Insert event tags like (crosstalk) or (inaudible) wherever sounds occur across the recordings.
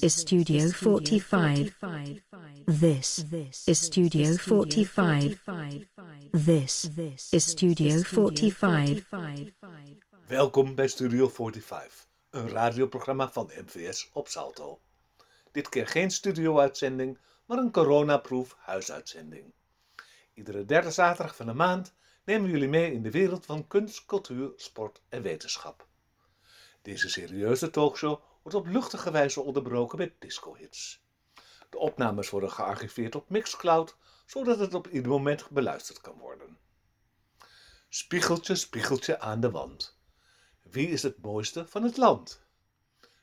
Is Studio 45. This is Studio 45. This is Studio 45. Welkom bij Studio 45, een radioprogramma van MVS op Salto. Dit keer geen studio-uitzending, maar een coronaproof huisuitzending. Iedere derde zaterdag van de maand nemen jullie mee in de wereld van kunst, cultuur, sport en wetenschap. Deze serieuze talkshow op luchtige wijze onderbroken met disco-hits. De opnames worden gearchiveerd op Mixcloud, zodat het op ieder moment beluisterd kan worden. Spiegeltje, spiegeltje aan de wand. Wie is het mooiste van het land?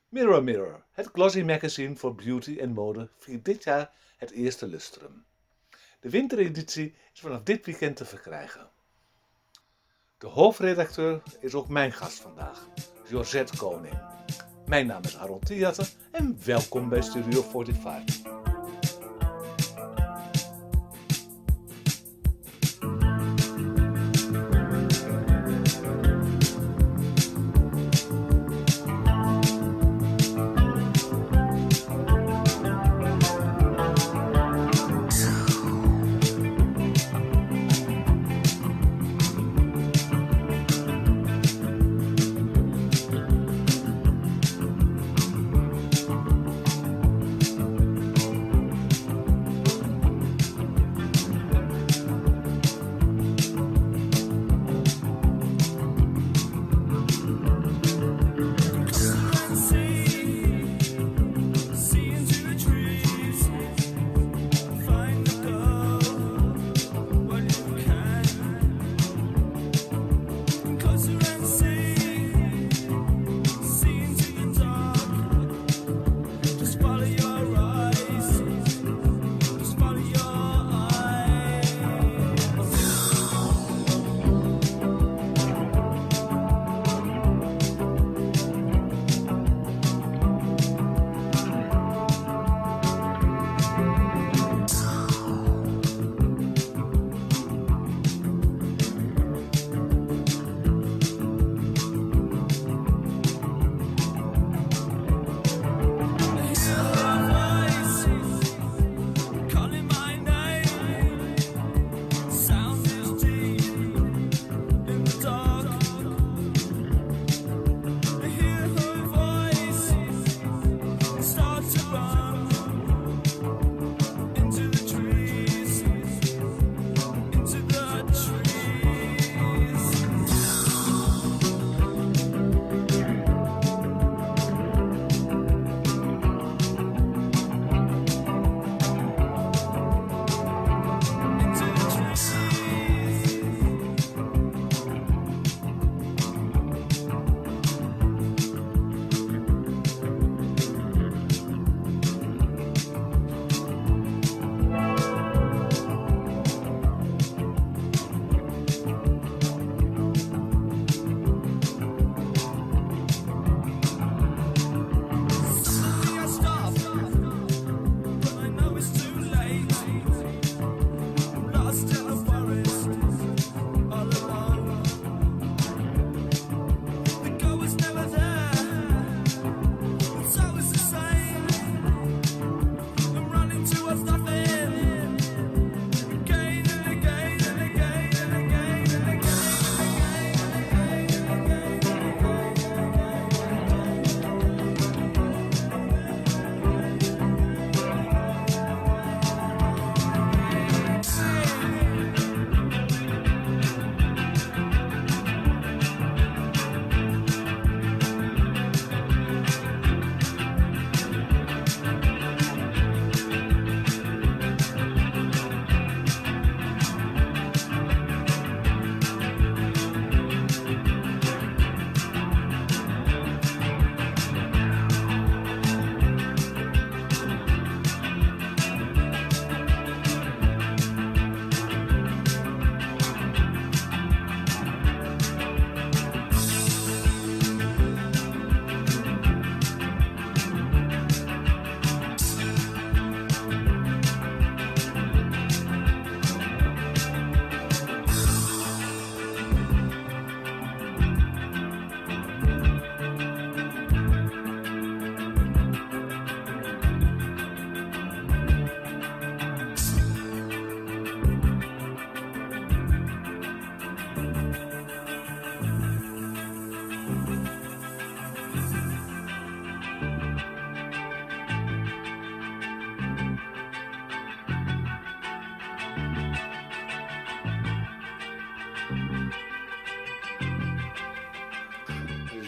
Mirror Mirror, het glossy magazine voor beauty en mode, viert dit jaar het eerste lustrum. De wintereditie is vanaf dit weekend te verkrijgen. De hoofdredacteur is ook mijn gast vandaag, Josette Koning. Mijn naam is Harold Theater en welkom bij Studio 45.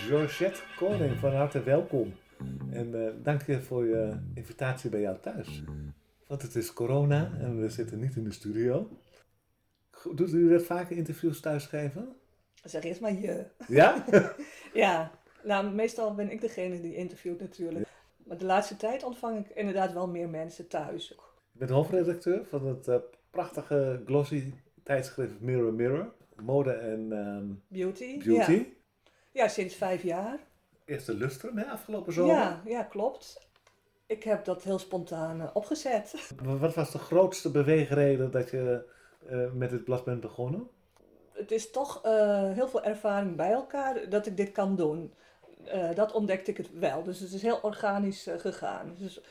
Georgette Koning, van harte welkom. En uh, dank je voor je invitatie bij jou thuis. Want het is corona en we zitten niet in de studio. Doet u dat vaker interviews thuisgeven? Zeg eerst maar je. Ja? (laughs) ja, nou meestal ben ik degene die interviewt natuurlijk. Maar de laatste tijd ontvang ik inderdaad wel meer mensen thuis. Je bent hoofdredacteur van het uh, prachtige glossy tijdschrift Mirror Mirror. Mode en um, beauty. beauty. Ja. Ja. sinds vijf jaar. Eerste lustrum, hè, afgelopen zomer? Ja, ja, klopt. Ik heb dat heel spontaan uh, opgezet. Wat was de grootste beweegreden dat je uh, met dit blad bent begonnen? Het is toch uh, heel veel ervaring bij elkaar dat ik dit kan doen. dat ontdekte ik het wel. Dus het is heel organisch gegaan. Dus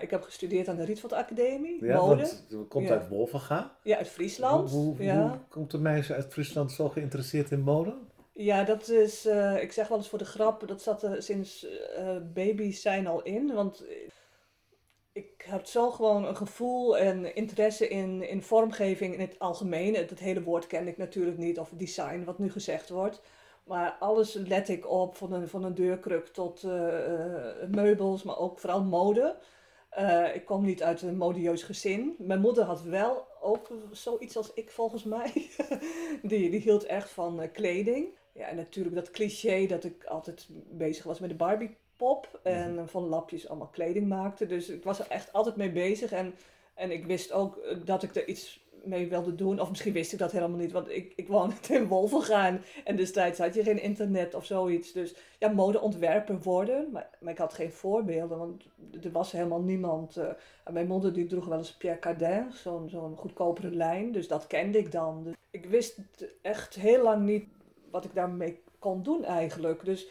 ik heb gestudeerd aan de Rietveld Academie, ja, mode. Want komt ja. uit Wolvenga. Ja, uit Friesland. Hoe, hoe, ja. hoe, komt een meisje uit Friesland zo geïnteresseerd in mode? Ja, dat is, uh, ik zeg wel eens voor de grap, dat zat er sinds uh, baby's zijn al in. Want ik heb zo gewoon een gevoel en interesse in, in vormgeving in het algemeen. Het, hele woord kende ik natuurlijk niet, of design, wat nu gezegd wordt. Maar alles let ik op, van een, van een deurkruk tot meubels, maar ook vooral mode. Ik kom niet uit een modieus gezin. Mijn moeder had wel ook zoiets als ik volgens mij. (laughs) die, die hield echt van kleding. Ja, en natuurlijk dat cliché dat ik altijd bezig was met de Barbie pop. En mm. van lapjes allemaal kleding maakte. Dus ik was er echt altijd mee bezig. En, en ik wist ook dat ik er iets mee wilde doen. Of misschien wist ik dat helemaal niet, want ik, ik woonde (laughs) in Wolvengaan. En destijds had je geen internet of zoiets. Dus ja, modeontwerper worden. Maar, maar ik had geen voorbeelden, want er was helemaal niemand. Uh, mijn moeder die droeg wel eens Pierre Cardin, zo'n zo'n goedkopere lijn. Dus dat kende ik dan. Dus ik wist echt heel lang niet wat ik daarmee kon doen eigenlijk. Dus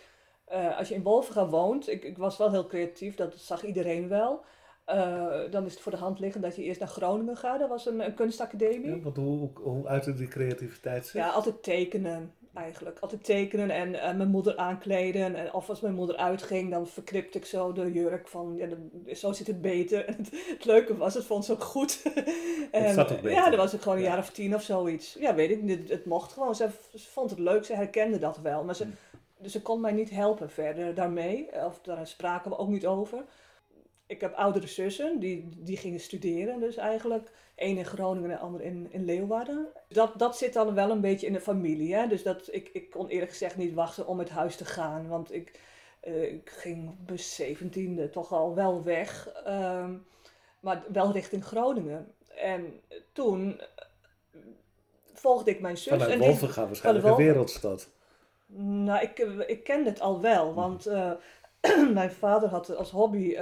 uh, als je in Wolvengaan woont, ik, ik was wel heel creatief, dat zag iedereen wel. Uh, dan is het voor de hand liggend dat je eerst naar Groningen gaat. Dat was een, een kunstacademie. Ja, want hoe, hoe uitte die creativiteit zich? Ja, altijd tekenen eigenlijk. Altijd tekenen en uh, mijn moeder aankleden. En of als mijn moeder uitging, dan verknipte ik zo de jurk van, ja, de, zo zit het beter. En (laughs) het, het, leuke was, het vond ze ook goed. (laughs) en, het zat ook beter. Ja, dat was ik gewoon een jaar of tien of zoiets. Ja, weet ik niet. Het, het, mocht gewoon. Ze, ze, vond het leuk, ze herkende dat wel. Maar ze, hmm. Dus ze kon mij niet helpen verder daarmee. Of daar spraken we ook niet over ik heb oudere zussen, die, die gingen studeren dus eigenlijk. Eén in Groningen en de ander in, in Leeuwarden. Dat, dat zit dan wel een beetje in de familie. Hè? Dus dat, ik, ik kon eerlijk gezegd niet wachten om het huis te gaan. Want ik, uh, ik ging op mijn zeventiende toch al wel weg. Um, maar wel richting Groningen. En toen volgde ik mijn zus. Vanuit en Wolvenga waarschijnlijk, een wereldstad. Nou, ik, ik kende het al wel, want uh, (clears throat) mijn vader had als hobby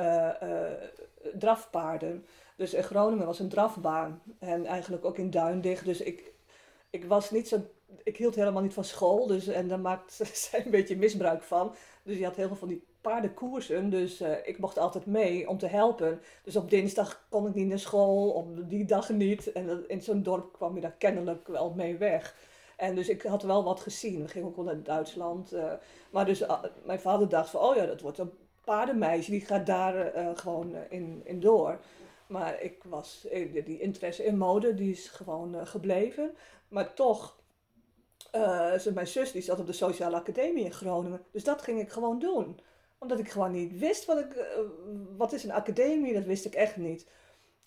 drafpaarden. Dus in Groningen was een drafbaan. En eigenlijk ook in Duindicht. Dus ik, ik was niet zo. Ik hield helemaal niet van school. Dus, en daar maakte (laughs) zij een beetje misbruik van. Dus je had heel veel van die paardenkoersen. Dus uh, ik mocht altijd mee om te helpen. Dus op dinsdag kon ik niet naar school. Op die dag niet. En in zo'n dorp kwam je daar kennelijk wel mee weg. En dus ik had wel wat gezien. We gingen ook wel naar Duitsland. Uh, maar dus uh, mijn vader dacht van, oh ja, dat wordt een paardenmeisje. Die gaat daar uh, gewoon in, in door. Maar ik was, die interesse in mode, die is gewoon gebleven. Maar toch, mijn zus die zat op de Sociale Academie in Groningen. Dus dat ging ik gewoon doen. Omdat ik gewoon niet wist wat ik, wat is een academie, dat wist ik echt niet.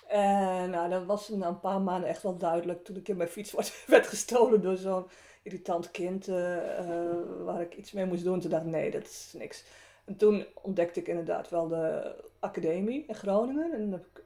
En nou, dat was na een paar maanden echt wel duidelijk toen ik in mijn fiets (laughs) werd gestolen door zo'n irritant kind uh, uh, waar ik iets mee moest doen. Toen dacht ik, nee, dat is niks. En toen ontdekte ik inderdaad wel de academie in Groningen. En heb ik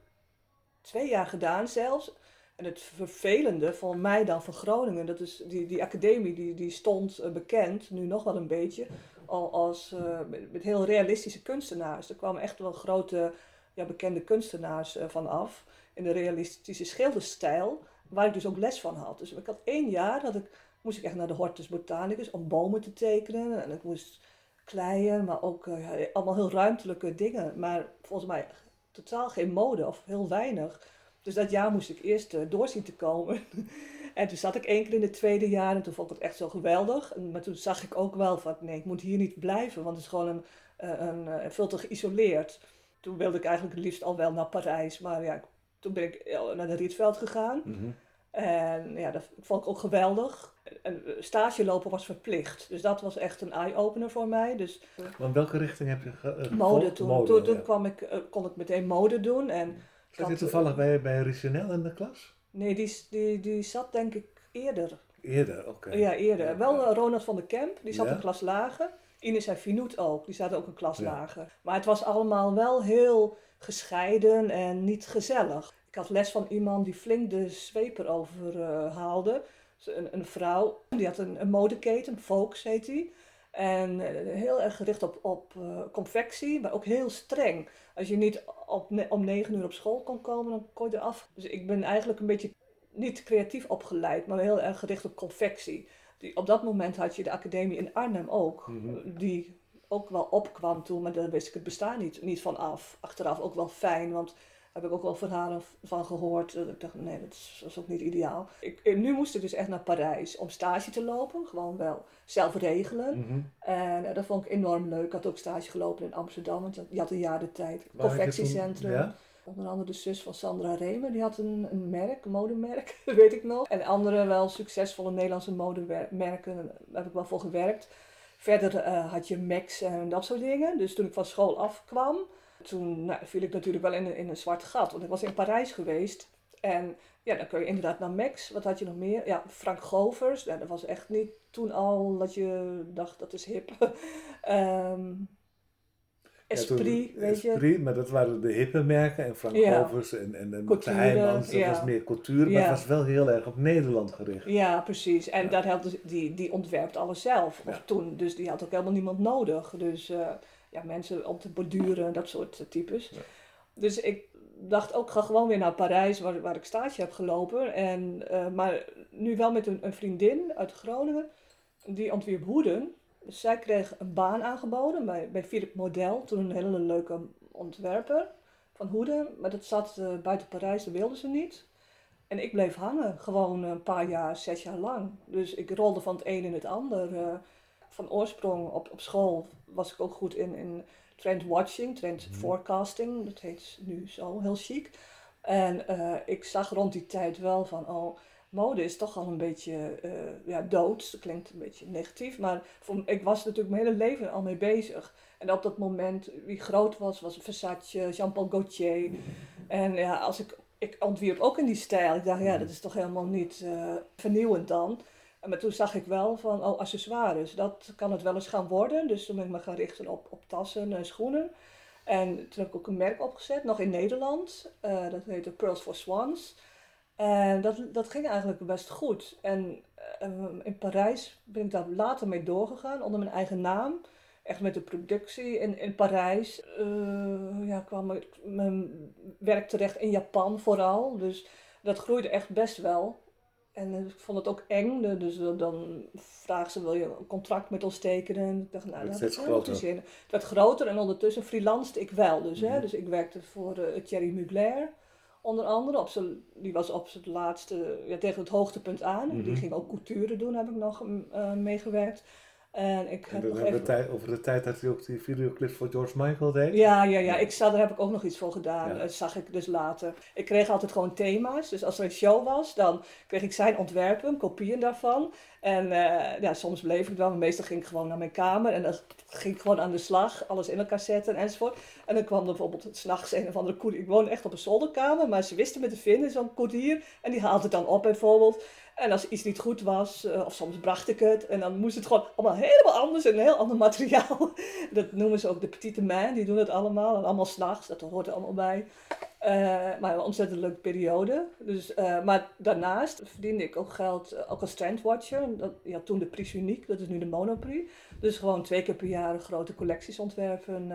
twee jaar gedaan zelfs. En het vervelende van mij dan van Groningen, dat is die, die academie die, die stond uh, bekend, nu nog wel een beetje, al als met, met, heel realistische kunstenaars. Er kwamen echt wel grote ja, bekende kunstenaars uh, van af. In de realistische schilderstijl. Waar ik dus ook les van had. Dus ik had één jaar dat ik, moest ik echt naar de Hortus Botanicus om bomen te tekenen. En ik moest kleien, maar ook allemaal heel ruimtelijke dingen. Maar volgens mij totaal geen mode of heel weinig. Dus dat jaar moest ik eerst uh, doorzien te komen. (laughs) en toen zat ik één keer in het tweede jaar en toen vond ik het echt zo geweldig. Maar toen zag ik ook wel van nee, ik moet hier niet blijven, want het is gewoon een, een, een veel te geïsoleerd toen wilde ik eigenlijk het liefst al wel naar Parijs. Maar ja, toen ben ik naar de Rietveld gegaan. -hmm. En ja, dat vond ik ook geweldig. En eh, stage lopen was verplicht. Dus dat was echt een eye-opener voor mij. Dus Want welke richting heb je ge- eh, mode toen. Mode, toen toen ja. kwam ik, eh, kon ik meteen mode doen. En Zat je toevallig bij, bij in de klas? Nee, die, die, die zat denk ik eerder. Eerder, oké. Ja, eerder. Wel eh, Ronald van der Kemp, die zat een klas lager. Ines en Finoet ook, die zaten ook een klas lager. Maar het was allemaal wel heel gescheiden en niet gezellig. Ik had les van iemand die flink de zweep erover eh, haalde. Een, een vrouw, die had een, een modeketen, Volks heet die. En eh, heel erg gericht op, op eh, confectie, maar ook heel streng. Als je niet op om negen uur op school kon komen, dan kon je eraf. Dus ik ben eigenlijk een beetje niet creatief opgeleid, maar heel erg gericht op confectie. Die, op dat moment had je de academie in Arnhem ook, Mhm. die ook wel opkwam toen, maar daar wist ik het bestaan niet, niet van af. Achteraf ook wel fijn, want heb ik ook wel verhalen van gehoord. Dat ik dacht, nee, dat is, dat is ook niet ideaal. Ik, nu moest ik dus echt naar Parijs om stage te lopen, gewoon wel zelf regelen. Mhm. En eh, dat vond ik enorm leuk. Ik had ook stage gelopen in Amsterdam, want je had een jaar de tijd. Waar Confectiecentrum. Ja? Onder andere de zus van Sandra Remer, die had een, een merk, een modemerk, (laughs) weet ik nog. En andere wel succesvolle Nederlandse modemerken, daar heb ik wel voor gewerkt. Verder eh, had je Max en dat soort dingen. Dus toen ik van school afkwam, toen nou, viel ik natuurlijk wel in, een- in een zwart gat. Want ik was in Parijs geweest. En ja, dan kun je inderdaad naar Max. Wat had je nog meer? Ja, Frank Govers. Ja, dat was echt niet toen al dat je dacht, dat is hip. (laughs) Ja, toen- Esprit, weet je. Esprit, maar dat waren de hippe merken en Frank Ja. Govers en, en, en Couture, Heijmans, dat ja. was meer couture, maar het was wel heel erg op Nederland gericht. Ja, precies. En dat had dus, die, die ontwerpt alles zelf. Of toen. Dus die had ook helemaal niemand nodig. Dus eh, ja, mensen om te borduren, dat soort eh, types. Ja. Dus ik dacht ook, ga gewoon weer naar Parijs, waar, waar ik stage heb gelopen. En, eh, maar nu wel met een, een vriendin uit Groningen, die ontwierp hoeden. Dus zij kreeg een baan aangeboden bij, bij Philip Model, toen een hele leuke ontwerper van hoeden. Maar dat zat eh, buiten Parijs, dat wilden ze niet. En ik bleef hangen, gewoon een paar jaar, zes jaar lang. Dus ik rolde van het een in het ander. Van oorsprong op, op school was ik ook goed in, in trend watching, trend Mhm. forecasting. Dat heet nu zo, heel chic. En eh, ik zag rond die tijd wel van, oh, mode is toch al een beetje eh, ja, dood. Dat klinkt een beetje negatief, maar voor, ik was natuurlijk mijn hele leven al mee bezig. En op dat moment, wie groot was, was Versace, Jean-Paul Gaultier. En ja, als ik, ik ontwierp ook in die stijl. Ik dacht, ja, dat is toch helemaal niet eh, vernieuwend dan. Maar toen zag ik wel van, oh, accessoires, dat kan het wel eens gaan worden. Dus toen ben ik me gaan richten op, op tassen en schoenen. En toen heb ik ook een merk opgezet, nog in Nederland. Eh, dat heette Pearls for Swans. En dat, dat ging eigenlijk best goed. En eh, in Parijs ben ik daar later mee doorgegaan, onder mijn eigen naam. Echt met de productie in, in Parijs. eh, ja, kwam ik mijn werk terecht in Japan vooral. Dus dat groeide echt best wel. En eh, ik vond het ook eng. Dus dan vragen ze, wil je een contract met ons tekenen? En ik dacht, nou, dat is groter. zin in. Het werd groter en ondertussen freelanced ik wel. Dus, hè? Mhm. dus ik werkte voor eh, Thierry Mugler. Onder andere, op zijn, die was op zijn laatste, ja, tegen het hoogtepunt aan. Mhm. Die ging ook couture doen, heb ik nog eh, meegewerkt. En ik En heb nog even... tijd, over de tijd dat hij ook die videoclip voor George Michael deed. Ja, ja, ja. Ik zou, daar heb ik ook nog iets voor gedaan. Ja. Dat zag ik dus later. Ik kreeg altijd gewoon thema's. Dus als er een show was, dan kreeg ik zijn ontwerpen, kopieën daarvan. En eh, ja, soms bleef ik wel, maar meestal ging ik gewoon naar mijn kamer. En dan ging ik gewoon aan de slag, alles in elkaar zetten enzovoort. En dan kwam er bijvoorbeeld s'nachts een of andere koerier. Ik woon echt op een zolderkamer, maar ze wisten me te vinden, zo'n koerier. En die haalde het dan op bijvoorbeeld. En als iets niet goed was, eh, of soms bracht ik het, en dan moest het gewoon allemaal helemaal anders en een heel ander (laughs) materiaal. Dat noemen ze ook de petite main, die doen het allemaal. En allemaal s'nachts, dat hoort er allemaal bij. Eh, maar een ontzettend leuke periode. Dus, eh, maar daarnaast verdiende ik ook geld, als trendwatcher. Dat, ja, toen de Prix Unique, dat is nu de Monoprix. Dus gewoon twee keer per jaar grote collecties ontwerpen.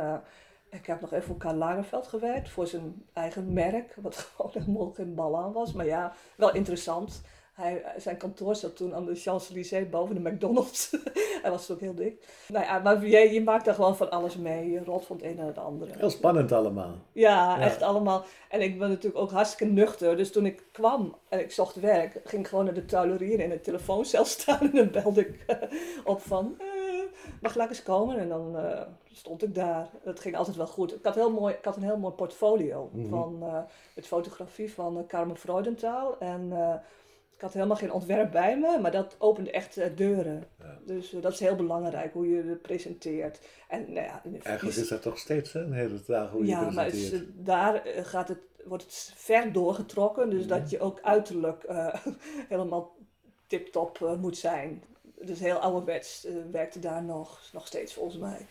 Ik heb nog even voor Karl Lagerfeld gewerkt, voor zijn eigen merk, wat (laughs) gewoon helemaal geen bal aan was. Maar ja, wel interessant. Hij, zijn kantoor zat toen aan de Champs-Élysées boven de McDonald's. (laughs) Hij was ook heel dik. Nou ja, maar je, je maakt daar gewoon van alles mee. Je rolt van het een naar het andere. Heel spannend allemaal. Ja, Ja. echt allemaal. En ik ben natuurlijk ook hartstikke nuchter. Dus toen ik kwam en ik zocht werk, ging ik gewoon naar de tuilerie en in een telefooncel (laughs) staan. En dan belde ik eh, (laughs) op van, eh, mag ik eens komen? En dan eh, stond ik daar. Dat ging altijd wel goed. Ik had, heel mooi, ik had een heel mooi portfolio Mhm. van, eh, met fotografie van eh, Carmen Freudenthal. En eh, Ik had helemaal geen ontwerp bij me, maar dat opende echt eh, deuren. Ja. Dus eh, dat is heel belangrijk, hoe je het presenteert. En nou ja, Eigenlijk is dat toch steeds hè, een hele dag hoe je ja, maar het presenteert. eh, daar gaat het, wordt het ver doorgetrokken, dus dat je ook uiterlijk (laughs) helemaal tip-top moet zijn. Dus heel ouderwets werkte daar nog, nog steeds volgens mij.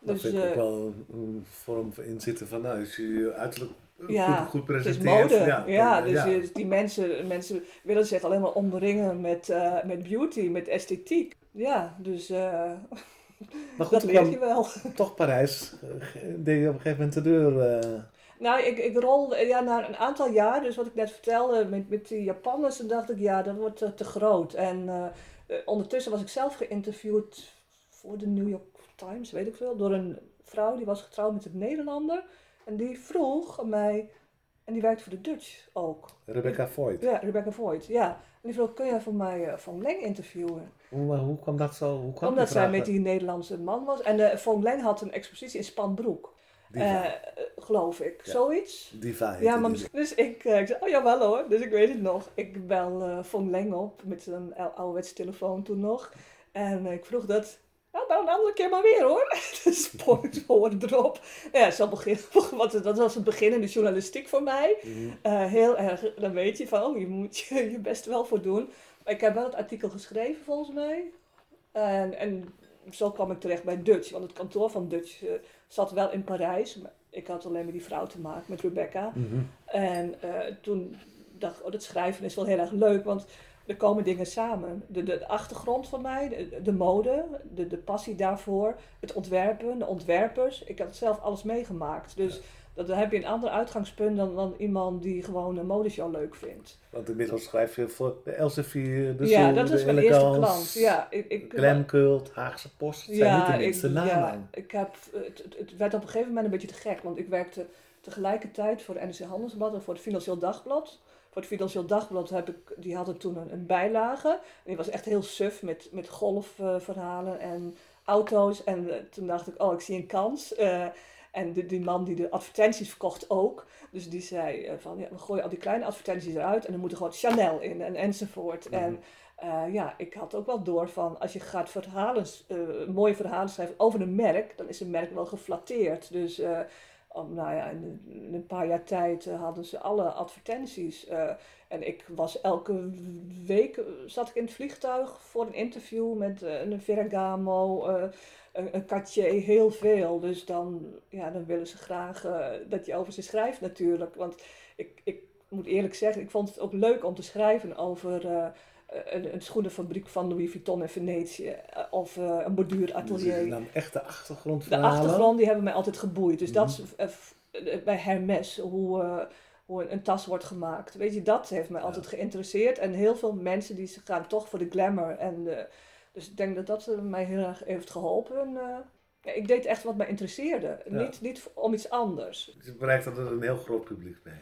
Dat Dus, vind ik ook eh, wel een, een vorm van inzitten van, nou, als je je uiterlijk Ja, goed, goed Het is presenteert. mode. Ja, dan- dus je- die mensen, mensen willen zich alleen maar omringen met, eh, met beauty, met esthetiek. Ja, dus eh, Maar goed, dat leer kwam je wel. toch Parijs, eh, deed je op een gegeven moment de deur. eh, Nou, ik, ik rolde ja, na een aantal jaar, dus wat ik net vertelde met, met die Japanners, toen dacht ik, ja, dat wordt te, groot. En eh, eh, ondertussen was ik zelf geïnterviewd voor de New York Times, weet ik veel, door een vrouw die was getrouwd met een Nederlander. En die vroeg aan mij, en die werkt voor de Dutch ook. Rebecca Voigt. Ja, Rebecca Voigt, ja. En die vroeg, kun jij voor mij eh, Van Leng interviewen? Hoe, maar hoe kwam dat zo? Hoe kwam Omdat zij met die Nederlandse man was. En uh, Van Leng had een expositie in Spanbroek, eh, eh, geloof ik. Ja. Zoiets. Diva Ja, maar die. misschien, dus ik, eh, ik zei, oh jawel hoor, dus ik weet het nog. Ik bel eh Von Leng op met een ou- ouderwetse telefoon toen nog. En eh, ik vroeg dat, nou bel een andere keer maar weer hoor. dus point hoor erop. Ja, zo begin, (laughs) want dat was het begin in de journalistiek voor mij. Mhm. Eh, heel erg, dan weet je van, oh, je moet je, je best wel voor doen. Maar ik heb wel het artikel geschreven volgens mij. En, en zo kwam ik terecht bij Dutch, want het kantoor van Dutch eh, zat wel in Parijs. Maar ik had alleen met die vrouw te maken, met Rebecca. Mhm. En eh, toen dacht ik, oh, dat schrijven is wel heel erg leuk, want er komen dingen samen. De, de, de achtergrond van mij, de, de mode, de, de passie daarvoor, het ontwerpen, de ontwerpers. Ik had zelf alles meegemaakt. Dus dat, dan heb je een ander uitgangspunt dan, dan iemand die gewoon een modeshow leuk vindt. Want inmiddels schrijf je voor de Elsevier, de ja, dat was mijn eerste klant. Ja, ik, ik, Glamcult, Haagse Post. Het zijn niet de ik, namen. ja, ik heb, het, het- het werd op een gegeven moment een beetje te gek, want ik werkte tegelijkertijd voor de NRC Handelsblad en voor het Financieel Dagblad. Voor het Financieel Dagblad heb ik, die hadden toen een, een bijlage. En die was echt heel suf met, met golfverhalen en auto's. En eh, toen dacht ik, oh, ik zie een kans. Eh, en de, die man die de advertenties verkocht ook. Dus die zei eh, van, ja, we gooien al die kleine advertenties eruit en er moet er gewoon Chanel in en enzovoort. Mhm. En ja, ik had ook wel door van, als je gaat verhalen, mooie verhalen schrijven over een merk, dan is een merk wel geflatteerd. Dus om, nou ja, in, een paar jaar tijd eh, hadden ze alle advertenties. eh, en ik was elke week, eh, zat ik in het vliegtuig voor een interview met een Ferragamo, een, een Cartier, heel veel. Dus dan, ja, dan willen ze graag dat je over ze schrijft natuurlijk. Want ik, ik moet eerlijk zeggen, ik vond het ook leuk om te schrijven over... eh, een, een schoenenfabriek van Louis Vuitton in Venetië. eh, Of eh, een borduuratelier. Dus nam echt de achtergrond De achtergrond die hebben mij altijd geboeid. Dus dat Mhm. bij Hermes, hoe, eh, hoe een, een tas wordt gemaakt. Weet je, dat heeft mij altijd geïnteresseerd. En heel veel mensen die gaan toch voor de glamour. En, eh, dus ik denk dat dat mij heel erg heeft geholpen. eh. Ik deed echt wat mij interesseerde. Ja. Niet, niet om iets anders. Dus je bereikt dat er een heel groot publiek mee.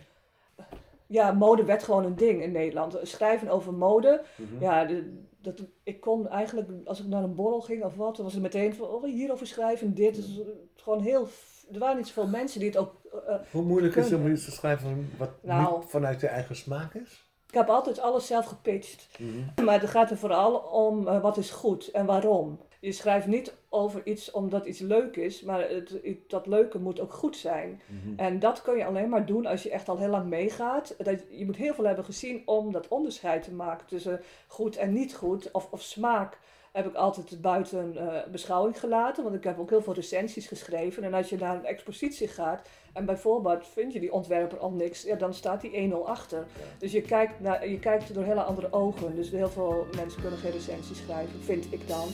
Ja, mode werd gewoon een ding in Nederland. Schrijven over mode. Mhm. Ja, de- dat, ik kon eigenlijk, als ik naar een borrel ging of wat, dan was het meteen van, oh, hierover schrijven, dit. is gewoon heel, er waren niet zoveel mensen die het ook... eh, Hoe moeilijk is het om iets te schrijven wat Nou. niet vanuit je eigen smaak is? ik heb altijd alles zelf gepitcht. Maar het gaat er vooral om eh, wat is goed en waarom. Je schrijft niet over iets omdat iets leuk is, maar het, dat leuke moet ook goed zijn. Mhm. En dat kun je alleen maar doen als je echt al heel lang meegaat. Dat, je moet heel veel hebben gezien om dat onderscheid te maken tussen goed en niet goed. Of, of smaak heb ik altijd buiten eh, beschouwing gelaten. Want ik heb ook heel veel recensies geschreven. En als je naar een expositie gaat en bijvoorbeeld vind je die ontwerper al niks, ja, dan staat die 1-0 achter. Dus je kijkt, naar, je kijkt door hele andere ogen. Dus heel veel mensen kunnen geen recensies schrijven, vind ik dan.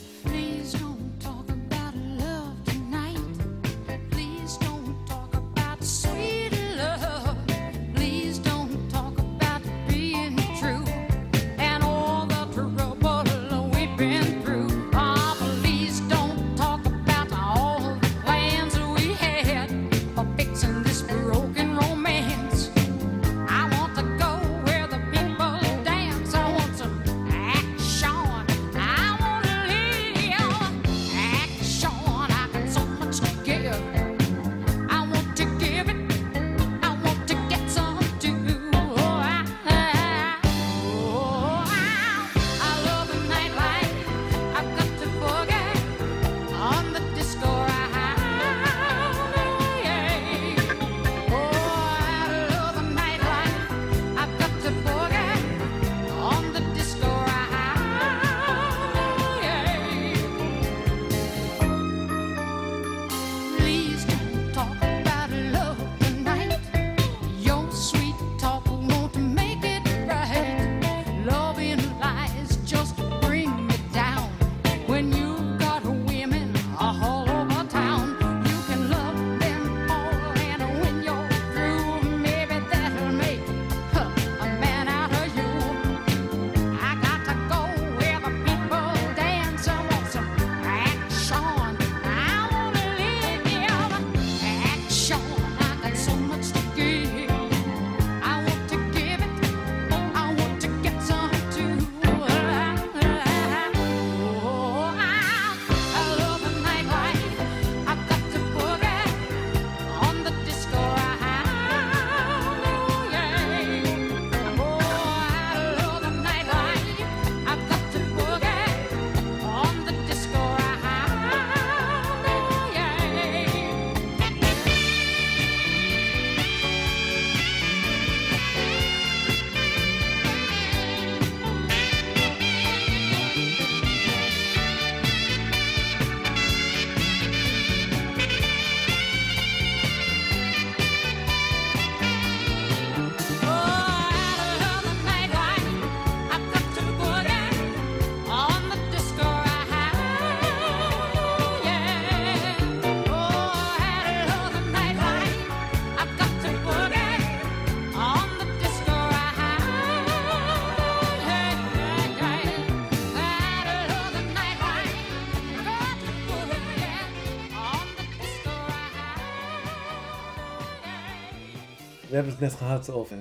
Hebben het net gehad over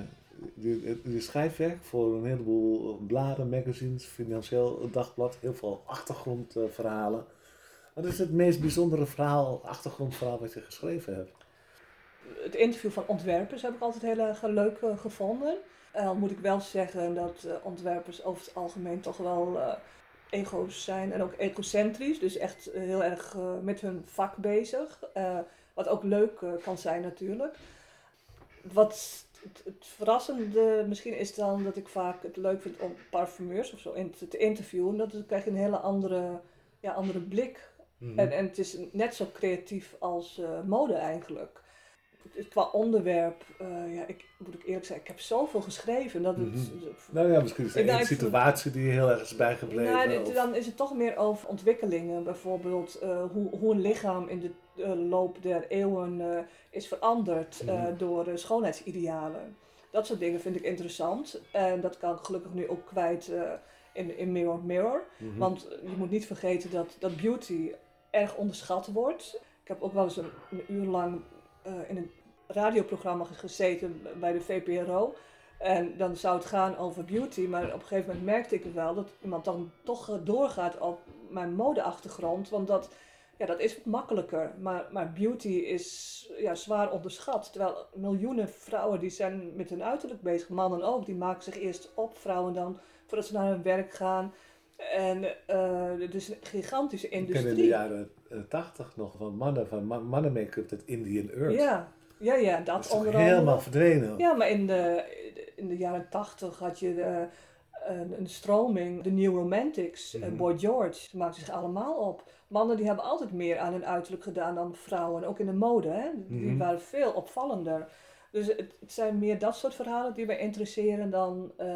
je, je schrijfwerk voor een heleboel bladen, magazines, Financieel Dagblad, heel veel achtergrondverhalen. Wat is het meest bijzondere verhaal, achtergrondverhaal wat je geschreven hebt? Het interview van ontwerpers heb ik altijd heel erg leuk eh, gevonden. Eh, Al moet ik wel zeggen dat eh, ontwerpers over het algemeen toch wel eh, ego's zijn en ook egocentrisch. Dus echt eh, heel erg eh, met hun vak bezig. Eh, wat ook leuk eh, kan zijn natuurlijk. Wat het, het verrassende misschien is dan dat ik vaak het leuk vind om parfumeurs of zo in te, te interviewen. Dat dan krijg je een hele andere, ja, andere blik. En, en het is net zo creatief als eh, mode eigenlijk. Qua onderwerp, eh, ja, ik moet ik eerlijk zeggen, ik heb zoveel geschreven dat het. Mhm. Nou ja, misschien is er ik- situatie die heel erg is bijgebleven. Nou, dit- dan is het toch meer over ontwikkelingen. Bijvoorbeeld eh, hoe, hoe een lichaam in de eh, loop der eeuwen eh, is veranderd eh, Mhm. door schoonheidsidealen. Dat soort dingen vind ik interessant. En dat kan ik gelukkig nu ook kwijt in, in Mirror Mirror. Mhm. Want je moet niet vergeten dat, dat beauty erg onderschat wordt. Ik heb ook wel eens een, een uur lang in een radioprogramma gezeten bij de VPRO. En dan zou het gaan over beauty, maar op een gegeven moment merkte ik wel dat iemand dan toch doorgaat op mijn modeachtergrond. Want dat, ja, dat is wat makkelijker. Maar, maar beauty is ja, zwaar onderschat. Terwijl miljoenen vrouwen die zijn met hun uiterlijk bezig, mannen ook, die maken zich eerst op, vrouwen dan, voordat ze naar hun werk gaan. En eh het is een gigantische Ik ken industrie. in de jaren eh, tachtig nog van mannen, van ma- mannen-make-up, dat Indian Earth. Ja, ja, ja, dat dat is onder andere. helemaal verdwenen. Ja, maar in de, in de jaren tachtig had je eh, een, een stroming, de New Romantics, eh, Mhm. Boy George, ze maakten zich allemaal op. Mannen die hebben altijd meer aan hun uiterlijk gedaan dan vrouwen, ook in de mode, hè? die Mhm. waren veel opvallender. Dus het, het zijn meer dat soort verhalen die mij interesseren dan eh,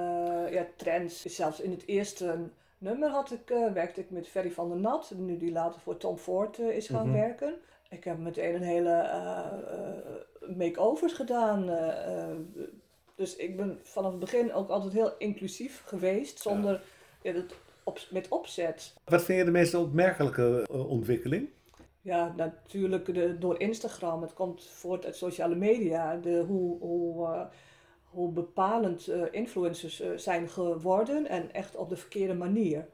ja, trends. Zelfs in het eerste nummer had ik, eh, werkte ik met Ferry van der Nat, nu die later voor Tom Ford is gaan Mhm. werken. Ik heb meteen een hele eh, make-overs gedaan. Dus ik ben vanaf het begin ook altijd heel inclusief geweest, zonder ja, dat op, met opzet. Wat vind je de meest opmerkelijke eh, ontwikkeling? Ja, natuurlijk de, door Instagram. Het komt voort uit sociale media. De, hoe, hoe, eh, hoe bepalend eh, influencers zijn geworden en echt op de verkeerde manier.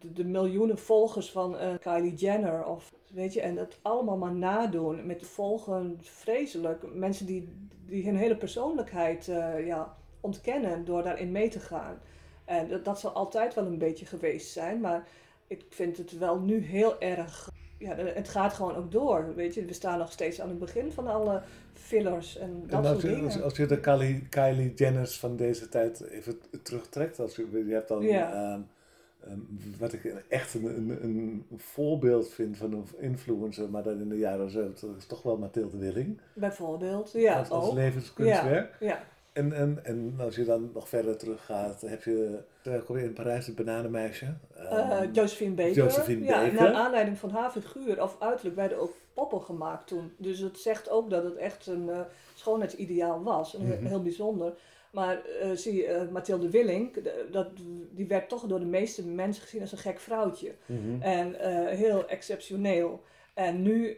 De, de miljoenen volgers van eh, Kylie Jenner of weet je, en dat allemaal maar nadoen met volgen vreselijk. Mensen die, die hun hele persoonlijkheid eh, ja, ontkennen door daarin mee te gaan. En dat, dat zal altijd wel een beetje geweest zijn, maar ik vind het wel nu heel erg ja, het gaat gewoon ook door. Weet je, we staan nog steeds aan het begin van alle fillers en dat En soort als je, dingen. als, als je de Kylie, Kylie Jenners van deze tijd even terugtrekt, als je, je hebt dan Ja. ehm, ehm, wat ik echt een, een, een voorbeeld vind van een influencer, maar dan in de jaren 70, is toch wel Mathilde Willing. Bijvoorbeeld, ja, als, levenskunstwerk. Ja, En, en, en als je dan nog verder teruggaat, heb je uh, kom je in Parijs het bananenmeisje. Eh, Ehm, Josephine Baker. Josephine ja, Baker. naar aanleiding van haar figuur of uiterlijk werden ook poppen gemaakt toen. Dus het zegt ook dat het echt een eh, schoonheidsideaal was. En Mhm. heel bijzonder. Maar eh, zie eh, Mathilde Willink, de- dat, die werd toch door de meeste mensen gezien als een gek vrouwtje. mhm. En eh, heel exceptioneel. En nu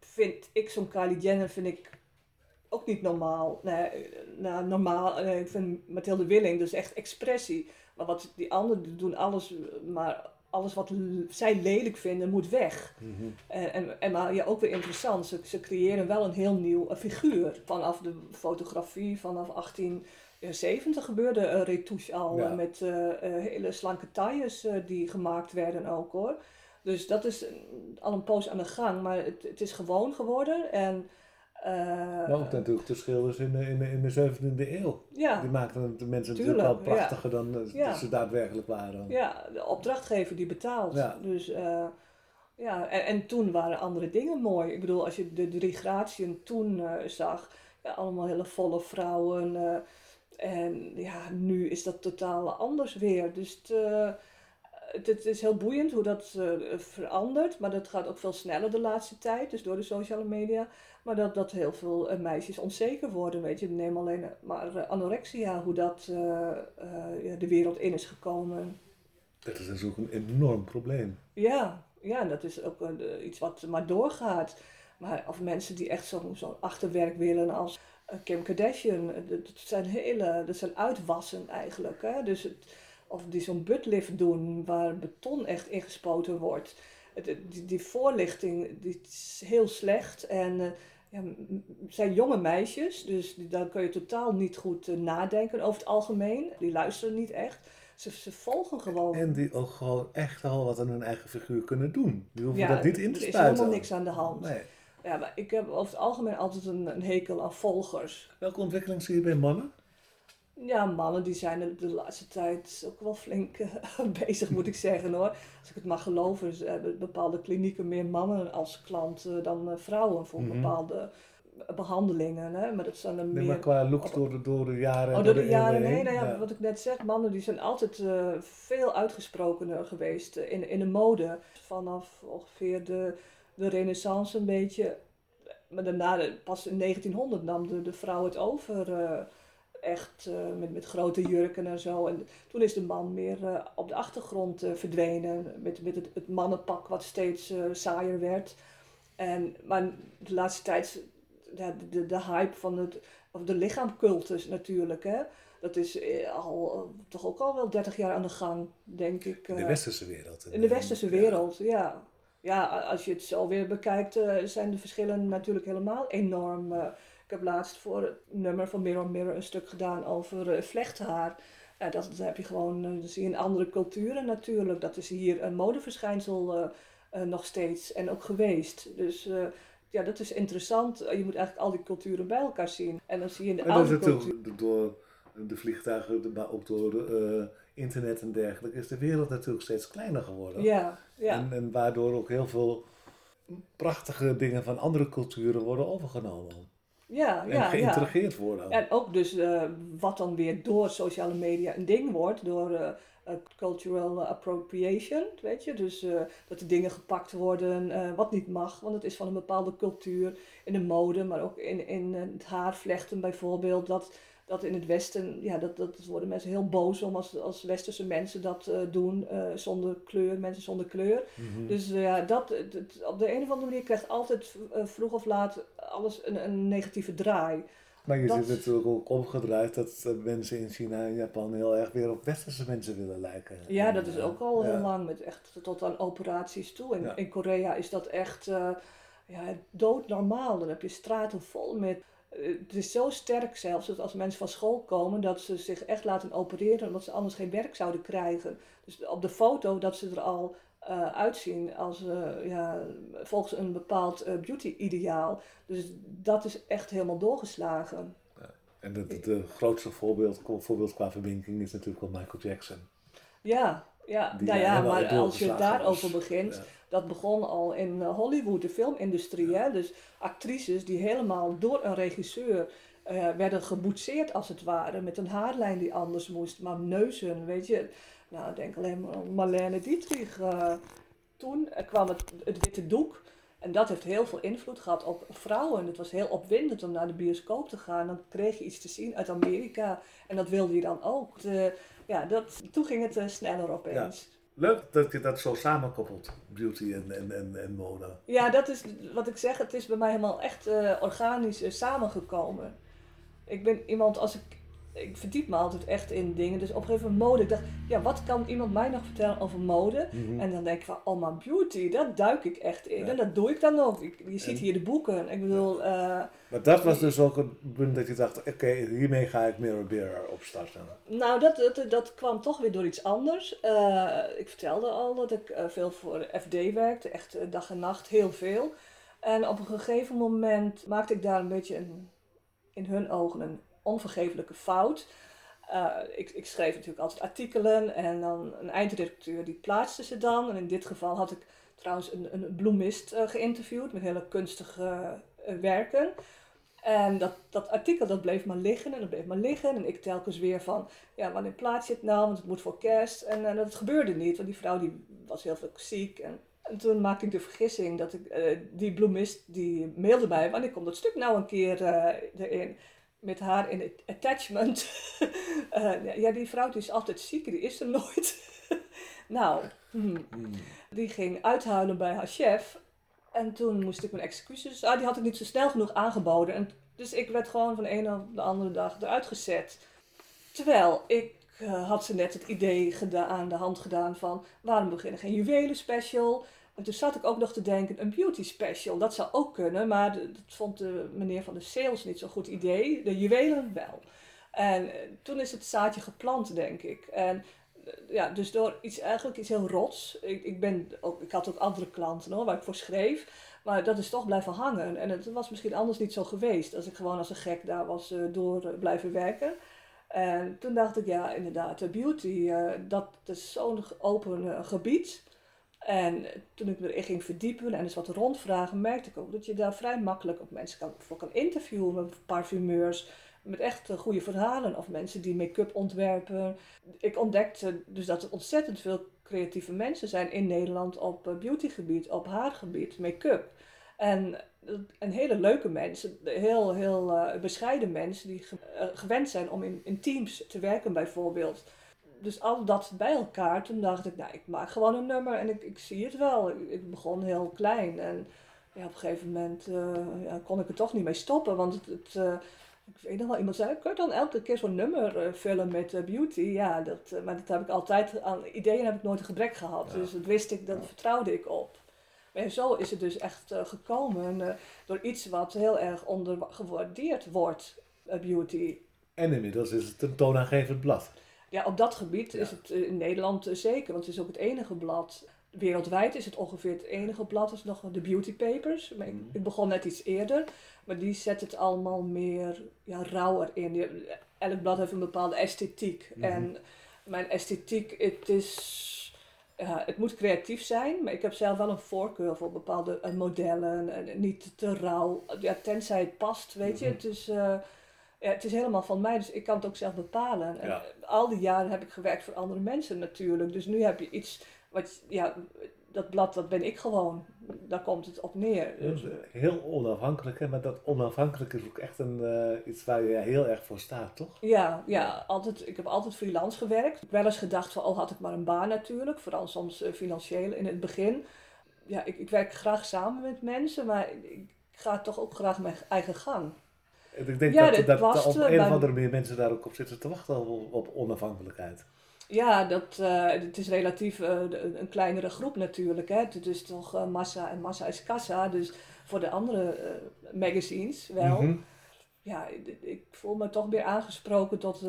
vind ik zo'n Kylie Jenner vind ik ook niet normaal. Nee, nou, normaal, ik vind Mathilde Willing dus echt expressie. Maar wat die anderen doen, alles, maar alles wat zij lelijk vinden, moet weg. Mhm. En, en, en maar ja, ook weer interessant, ze, ze creëren wel een heel nieuw eh, figuur. Vanaf de fotografie, vanaf 1870 gebeurde een retouche al. Ja. eh, met eh, eh, hele slanke tailles eh, die gemaakt werden ook hoor. Dus dat is eh, al een poos aan de gang, maar het, het is gewoon geworden. En, eh, Maar ook natuurlijk de schilders in de, in de, in de 17e eeuw. ja, Die maakten de mensen Tuurlijk, natuurlijk wel ja. prachtiger dan eh, Ja. ze daadwerkelijk waren. Ja, de opdrachtgever die betaalt. Ja. Dus eh, ja, en, en toen waren andere dingen mooi. Ik bedoel, als je de drie gratien toen zag, ja, allemaal hele volle vrouwen. en ja, nu is dat totaal anders weer. Dus het, het, is heel boeiend hoe dat eh, verandert. Maar dat gaat ook veel sneller de laatste tijd, dus door de sociale media. Maar dat, dat heel veel eh, meisjes onzeker worden, weet je. Neem alleen maar eh, anorexia, hoe dat ja, de wereld in is gekomen. Dat is natuurlijk een enorm probleem. Ja, ja, en dat is ook iets wat maar doorgaat. Maar of mensen die echt zo'n zo'n achterwerk willen als Kim Kardashian. Dat dat zijn hele, dat zijn uitwassen eigenlijk. Hè? Dus het, of die zo'n buttlift doen waar beton echt ingespoten wordt. Die, die voorlichting die is heel slecht. En eh, ja, zijn jonge meisjes, dus die, daar kun je totaal niet goed eh, nadenken over het algemeen. Die luisteren niet echt. Ze, ze volgen gewoon. En die ook gewoon echt al wat aan hun eigen figuur kunnen doen. Die hoeven Ja, dat niet in te er is spuiten. helemaal niks aan de hand. Nee. Ja, maar ik heb over het algemeen altijd een, een hekel aan volgers. Welke ontwikkeling zie je bij mannen? Ja, mannen die zijn de, laatste tijd ook wel flink eh, (laughs) bezig, moet ik zeggen hoor. Als ik het mag geloven, ze hebben bepaalde klinieken meer mannen als klant eh, dan eh, vrouwen voor Mhm. bepaalde behandelingen. Hè? Maar dat zijn dan Nee, meer... maar qua look door de, door de jaren. Oh, door de jaren heen. heen. Nou ja. Wat ik net zeg, mannen die zijn altijd eh, veel uitgesprokener geweest eh, in, in de mode. Vanaf ongeveer de, de renaissance een beetje. Maar daarna, eh, pas in 1900 nam de, de vrouw het over. Echt eh, met, met grote jurken en zo. En toen is de man meer eh, op de achtergrond eh, verdwenen. Met, met het, het mannenpak wat steeds saaier werd. En, maar de laatste tijd, ja, de, de, de hype van het, of de lichaamcultus natuurlijk, hè. Dat is al, toch ook al wel 30 jaar aan de gang, denk ik. In de westerse wereld. in de westerse wereld, ja. Ja, a- als je het zo weer bekijkt, zijn de verschillen natuurlijk helemaal enorm. Eh, ik heb laatst voor het nummer van Mirror Mirror een stuk gedaan over eh, vlechthaar. Ja, dat, dat heb je gewoon, eh, dat zie je in andere culturen natuurlijk. Dat is hier een modeverschijnsel eh, eh, nog steeds en ook geweest. Dus eh, ja, dat is interessant. Eh, Je moet eigenlijk al die culturen bij elkaar zien. En dan zie je in de En oude cultuur... door de vliegtuigen, maar ook door eh, internet en dergelijke, is de wereld natuurlijk steeds kleiner geworden. Ja, ja. En, en waardoor ook heel veel prachtige dingen van andere culturen worden overgenomen. Ja, En ja, ja. worden. En ook dus eh, wat dan weer door sociale media een ding wordt, door eh, cultural appropriation, weet je. Dus dat de dingen gepakt worden wat niet mag, want het is van een bepaalde cultuur in de mode, maar ook in, in het haarvlechten bijvoorbeeld. Dat, dat in het Westen, ja, dat, dat worden mensen heel boos om als, als Westerse mensen dat eh, doen, eh, zonder kleur, mensen zonder kleur. Mhm. Dus eh, ja, dat, op de een of andere manier krijgt altijd vroeg of laat alles een, een negatieve draai. Maar je dat- ziet natuurlijk ook omgedraaid dat mensen in China en Japan heel erg weer op westerse mensen willen lijken. Ja, En, dat is ook al ja. heel lang, met echt tot aan operaties toe. In, Ja. in Korea is dat echt ja, doodnormaal. Dan heb je straten vol met... Het is zo sterk zelfs dat als mensen van school komen, dat ze zich echt laten opereren, omdat ze anders geen werk zouden krijgen. Dus op de foto dat ze er al eh, uitzien als, eh, ja, volgens een bepaald eh, beauty-ideaal. Dus dat is echt helemaal doorgeslagen. En het grootste voorbeeld, voorbeeld qua verbinding is natuurlijk wel Michael Jackson. Ja, ja, nou ja, maar als je daarover begint, Ja. Dat begon al in eh, Hollywood, de filmindustrie. Hè? Dus actrices die helemaal door een regisseur eh, werden geboetseerd als het ware. Met een haarlijn die anders moest, maar neuzen, weet je. Nou, denk alleen maar aan Marlene Dietrich. eh, toen kwam het, het witte doek. En dat heeft heel veel invloed gehad op vrouwen. Het was heel opwindend om naar de bioscoop te gaan. Dan kreeg je iets te zien uit Amerika. En dat wilde je dan ook. Eh, ja, dat, toen ging het sneller opeens. Leuk dat je dat zo samenkoppelt, beauty en, en, en, en mode. Ja, dat is wat ik zeg. Het is bij mij helemaal echt eh, organisch eh, samengekomen. Ik ben iemand, als ik, ik verdiep me altijd echt in dingen. Dus op een gegeven moment mode. Ik dacht, ja, wat kan iemand mij nog vertellen over mode? Mhm. En dan denk ik van, oh maar beauty, daar duik ik echt in. Ja. En dat doe ik dan ook. Ik, je ziet En- hier de boeken. Ik bedoel, eh, Maar dat was dus ook een punt dat je dacht, oké, hiermee ga ik Mirror Mirror opstarten. Nou, dat, dat, dat kwam toch weer door iets anders. Eh, ik vertelde al dat ik eh, veel voor FD werkte, echt dag en nacht, heel veel. En op een gegeven moment maakte ik daar een beetje een, in hun ogen een onvergeeflijke fout. Eh, ik, ik schreef natuurlijk altijd artikelen en dan een eindredacteur die plaatste ze dan. En in dit geval had ik trouwens een, een bloemist eh, geïnterviewd met hele kunstige eh, werken. En dat, dat artikel dat bleef maar liggen en dat bleef maar liggen. En ik telkens weer van, ja, wanneer plaats je het nou? Want het moet voor kerst. En, en dat gebeurde niet, want die vrouw die was heel veel ziek. En, en toen maakte ik de vergissing dat ik, die bloemist die mailde mij, wanneer komt dat stuk nou een keer erin? Met haar in het attachment. (laughs) Eh, ja, die vrouw die is altijd ziek, die is er nooit. (laughs) nou, hmm. die ging uithuilen bij haar chef. En toen moest ik mijn excuses. Ah, die had ik niet zo snel genoeg aangeboden. En, dus ik werd gewoon van de ene op de andere dag eruit gezet. Terwijl ik eh, had ze net het idee gedaan, aan de hand gedaan van waarom beginnen geen juwelen special? En toen zat ik ook nog te denken, een beauty special, dat zou ook kunnen, maar dat vond de meneer van de sales niet zo'n goed idee. De juwelen wel. En eh, toen is het zaadje geplant, denk ik. En eh, ja, dus door iets eigenlijk iets heel rots. Ik, ik, ben ook, ik had ook andere klanten hoor, waar ik voor schreef. Maar dat is toch blijven hangen. En het was misschien anders niet zo geweest als ik gewoon als een gek daar was eh, door blijven werken. En toen dacht ik, ja, inderdaad, de beauty, dat is zo'n open gebied. En toen ik me erin ging verdiepen en eens wat rondvragen, merkte ik ook dat je daar vrij makkelijk ook mensen kan, voor kan interviewen. Met parfumeurs, met echt eh, goede verhalen. Of mensen die make-up ontwerpen. Ik ontdekte dus dat er ontzettend veel creatieve mensen zijn in Nederland op eh, beautygebied, op haargebied, make-up. En, eh, en hele leuke mensen, heel, heel bescheiden mensen die ge- gewend zijn om in teams te werken bijvoorbeeld. Dus al dat bij elkaar, toen dacht ik, nou, ik maak gewoon een nummer en ik, ik zie het wel. Ik, ik begon heel klein en ja, op een gegeven moment eh, ja, kon ik er toch niet mee stoppen, want het, het, eh, ik weet nog wel, iemand zei, kun je dan elke keer zo'n nummer eh, vullen met beauty? Ja, dat, maar dat heb ik altijd, aan ideeën heb ik nooit een gebrek gehad. Ja. Dus dat wist ik, dat vertrouwde ik op. En zo is het dus echt gekomen door iets wat heel erg ondergewaardeerd wordt, beauty. En inmiddels is het een toonaangevend blad. Ja, op dat gebied Ja. is het eh, in Nederland eh, zeker, want het is ook het enige blad. Wereldwijd is het ongeveer het enige blad, is nog de Beauty Papers. Maar ik, Mhm. ik begon net iets eerder, maar die zet het allemaal meer ja, rauwer in. Elk blad heeft een bepaalde esthetiek. Mhm. En mijn esthetiek, het is... Ja, het moet creatief zijn, maar ik heb zelf wel een voorkeur voor bepaalde eh, modellen. En niet te rauw, ja, tenzij het past, weet je. Mhm. Het is... ja, het is helemaal van mij, dus ik kan het ook zelf bepalen. En Ja. al die jaren heb ik gewerkt voor andere mensen natuurlijk. Dus nu heb je iets wat, ja, dat blad, dat ben ik gewoon. Daar komt het op neer. Dus, heel onafhankelijk, hè? maar dat onafhankelijk is ook echt een, eh, iets waar je heel erg voor staat, toch? ja, ja altijd, ik heb altijd freelance gewerkt. Wel eens gedacht van, oh had ik maar een baan natuurlijk. Vooral soms eh, financieel in het begin. Ja, ik, ik werk graag samen met mensen, maar ik, ik ga toch ook graag mijn eigen gang. Ik denk Ja, dat, dat was op een of andere manier mensen daar ook op zitten te wachten op, op onafhankelijkheid. Ja, dat, eh, het is relatief eh, een kleinere groep natuurlijk. Hè. Het is toch eh, massa en massa is kassa. Dus voor de andere magazines wel. Mhm. Ja, ik, ik voel me toch meer aangesproken tot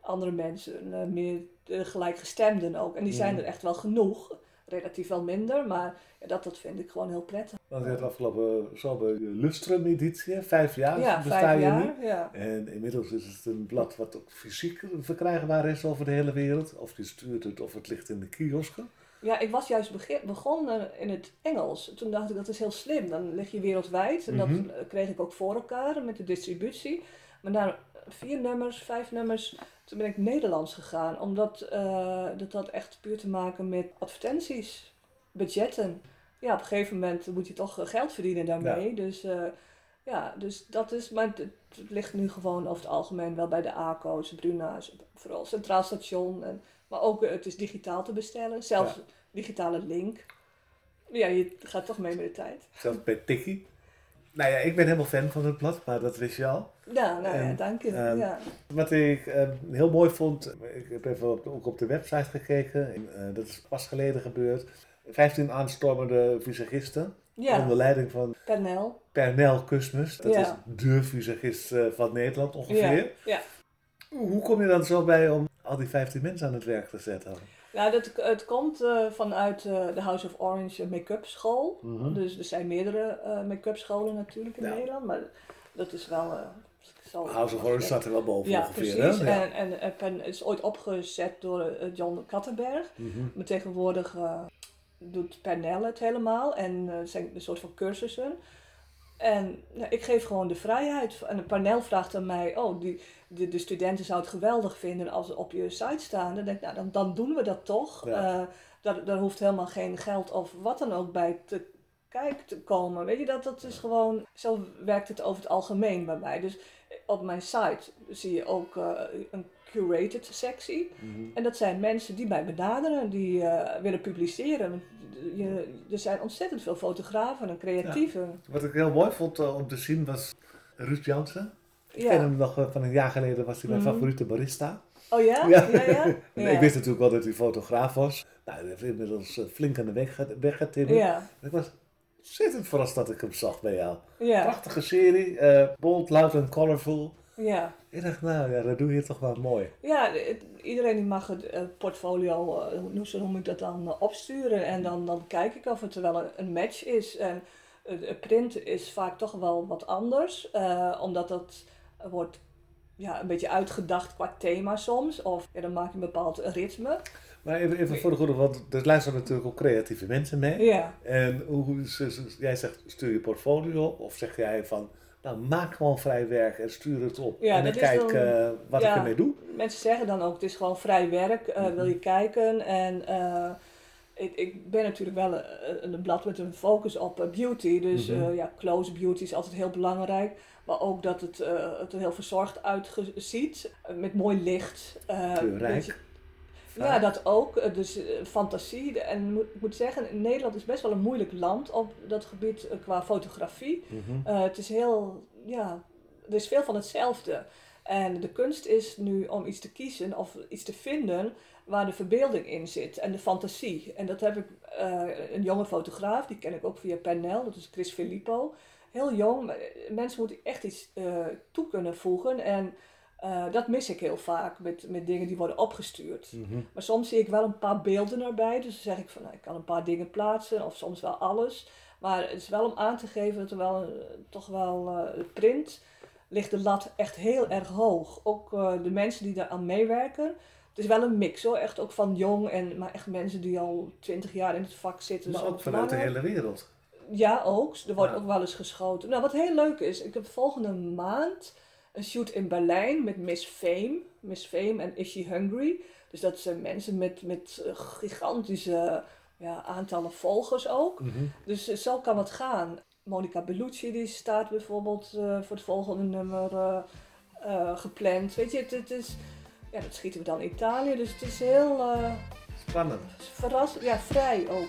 andere mensen. meer de gelijkgestemden ook. En die zijn Mhm. er echt wel genoeg. Relatief wel minder, maar ja, dat, dat vind ik gewoon heel prettig. Want je hebt afgelopen zomer de Lustrum-editie, vijf jaar ja, je nu. jaar. Ja. En inmiddels is het een blad wat ook fysiek verkrijgbaar is over de hele wereld. Of je stuurt het of het ligt in de kiosken. Ja, ik was juist begonnen in het Engels. Toen dacht ik dat is heel slim. Dan lig je wereldwijd. En Mhm. dat eh, kreeg ik ook voor elkaar met de distributie. Maar na vier nummers, vijf nummers, toen ben ik Nederlands gegaan. Omdat eh, dat had echt puur te maken met advertenties, budgetten. Ja, op een gegeven moment moet je toch eh, geld verdienen daarmee. Dus eh, ja, dus dat is. Maar het, het ligt nu gewoon over het algemeen wel bij de ACO's, Bruna's, vooral Centraal Station. En, maar ook het is digitaal te bestellen. Zelfs Ja. digitale link. Ja, je gaat toch mee met de tijd. Zelfs bij Tikkie. Nou ja, ik ben helemaal fan van het blad, maar dat wist je al. Ja, nou ja, En, dank je. ehm, ja. Wat ik eh, heel mooi vond, ik heb even op, ook op de website gekeken, en, eh, dat is pas geleden gebeurd. 15 aanstormende visagisten, ja, onder leiding van Pernel. Pernel Kusmus. Dat Ja. is de visagist eh, van Nederland ongeveer. Ja, ja. Hoe kom je dan zo bij om al die 15 mensen aan het werk te zetten? Nou, dat, het komt eh, vanuit eh, de House of Orange make-up school. Mhm. Dus er zijn meerdere eh, make-up scholen natuurlijk in Ja. Nederland. Maar dat is wel... House of Orange staat er wel boven Ja, ongeveer. precies. Hè? Ja. En, en, en het is ooit opgezet door John Kattenberg. Mhm. Maar tegenwoordig doet Pernell het helemaal en zijn een soort van cursussen. En nou, ik geef gewoon de vrijheid. En Pernell vraagt aan mij, oh, die, de, de studenten zouden het geweldig vinden als ze op je site staan. Dan denk ik, nou, dan, dan doen we dat toch. Ja. Eh, daar, daar hoeft helemaal geen geld of wat dan ook bij te kijken te komen. Weet je, dat, dat is gewoon, zo werkt het over het algemeen bij mij. Dus op mijn site zie je ook eh, een curated sectie. En dat zijn mensen die mij benaderen, die eh, willen publiceren. Je, er zijn ontzettend veel fotografen en creatieven. Wat ik heel mooi vond eh, om te zien was Ruud Jansen. Ik Ja. ken hem nog eh, van een jaar geleden, was hij mijn Mhm. favoriete barista. Oh ja? (laughs) Ja. Ja, ja? En Ja. Ik wist natuurlijk wel dat hij fotograaf was. Nou, hij heeft inmiddels flink aan de weg, ge- weggetimmerd. Ja, Ik was ontzettend verrast dat ik hem zag bij jou. ja, Prachtige serie, eh, bold, loud en colorful. Ja. Ik dacht, nou ja, dat doe je toch wel mooi. Ja, iedereen die mag het portfolio, eh, hoe noem ik dat dan, eh, opsturen. En dan, dan kijk ik of het wel een, match is. En print is vaak toch wel wat anders, eh, omdat dat wordt ja, een beetje uitgedacht qua thema soms. Of ja, dan maak je een bepaald ritme. Maar even, even voor de goede, want er luisteren natuurlijk ook creatieve mensen mee. Ja, En hoe, jij zegt, stuur je portfolio op? Of zeg jij van, nou maak gewoon vrij werk en stuur het op. Ja, en dan kijk dan- eh, wat ja. ik ermee doe. mensen zeggen dan ook, het is gewoon vrij werk, eh, wil je kijken. En eh, ik, ik ben natuurlijk wel een, een blad met een focus op beauty. Dus Mhm. ja, close beauty is altijd heel belangrijk. Maar ook dat het, het er heel verzorgd uitziet. met mooi licht. Kleurrijk. beetje- ja, dat ook. Eh, Dus eh, fantasie. En ik moet zeggen, Nederland is best wel een moeilijk land op dat gebied eh, qua fotografie. Mhm. Het is heel, ja, er is veel van hetzelfde. En de kunst is nu om iets te kiezen of iets te vinden waar de verbeelding in zit en de fantasie. En dat heb ik, een jonge fotograaf, die ken ik ook via Pernel, dat is Chris Filippo. Heel jong, mensen moeten echt iets toe kunnen voegen. En eh, dat mis ik heel vaak met, met dingen die worden opgestuurd. Mhm. Maar soms zie ik wel een paar beelden erbij. Dus dan zeg ik van, nou, ik kan een paar dingen plaatsen. Of soms wel alles. Maar het is wel om aan te geven dat er wel een- toch wel eh, de print ligt de lat echt heel erg hoog. Ook eh, de mensen die daar aan meewerken. Het is wel een mix hoor. Echt ook van jong en maar echt mensen die al twintig jaar in het vak zitten. Maar dus ook vanuit de hele wereld. Ja, ook. Er wordt Ja. ook wel eens geschoten. Nou, wat heel leuk is, ik heb volgende maand een shoot in Berlijn met Miss Fame. Miss Fame en Is She Hungry? Dus dat zijn mensen met, met eh, gigantische ja, aantallen volgers ook. Mhm. Dus eh, zo kan het gaan. Monica Bellucci die staat bijvoorbeeld eh, voor het volgende nummer gepland. Weet je, het, het is... Ja, dat schieten we dan in Italië. Dus het is heel Spannend. verrassend. Ja, vrij ook.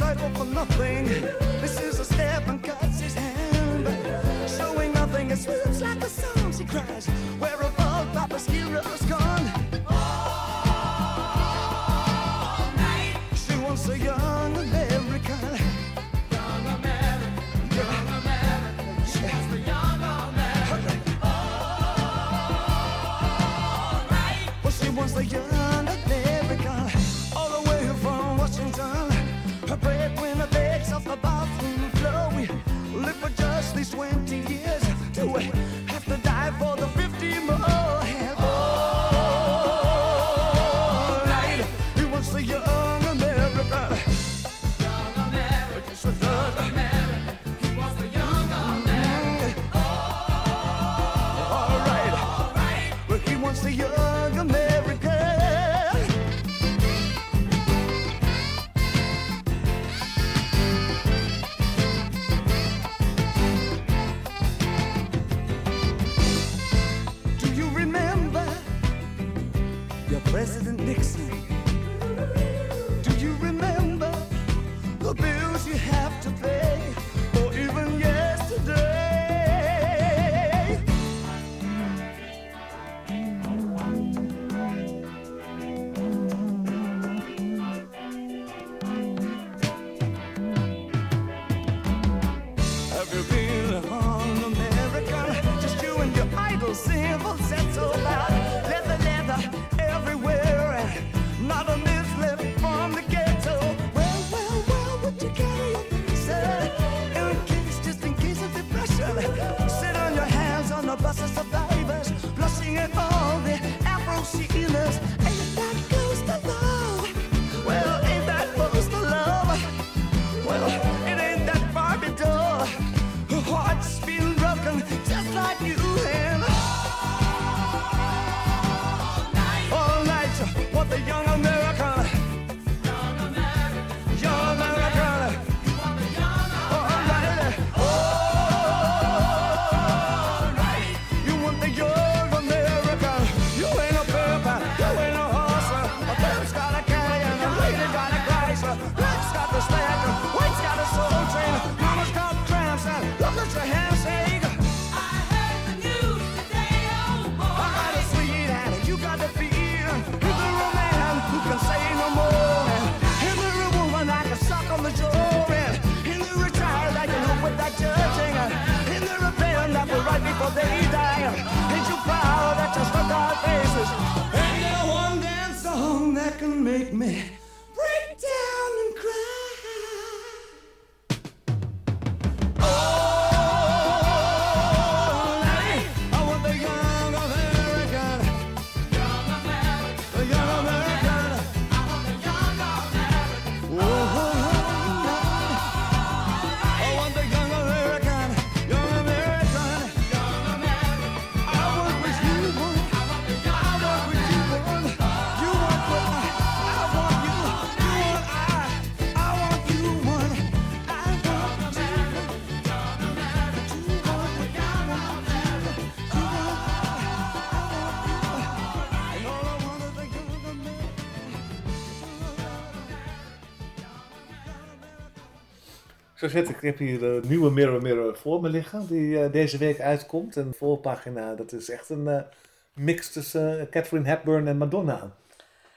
life for nothing. This is a Ik, heb hier de nieuwe Mirror Mirror voor me liggen, die eh, deze week uitkomt. En de voorpagina, dat is echt een eh, mix tussen eh, Catherine Hepburn en Madonna.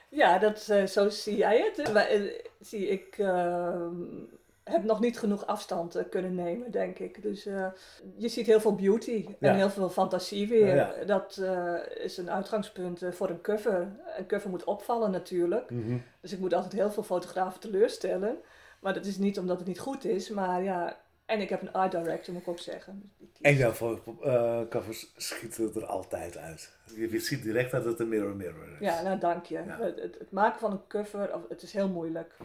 Ja, dat, eh, zo zie jij het. Maar, eh, zie ik eh, heb nog niet genoeg afstand eh, kunnen nemen, denk ik. Dus eh, je ziet heel veel beauty en Ja. heel veel fantasie weer. Ja. Dat eh, is een uitgangspunt eh, voor een cover. Een cover moet opvallen natuurlijk. Dus ik moet altijd heel veel fotografen teleurstellen. Maar dat is niet omdat het niet goed is, maar ja... En ik heb een art director, moet ik ook zeggen. Dus En jouw eh, covers schieten er altijd uit. Je, ziet direct dat het een Mirror Mirror is. Ja, nou dank je. Ja. Het, het, maken van een cover, of- het is heel moeilijk.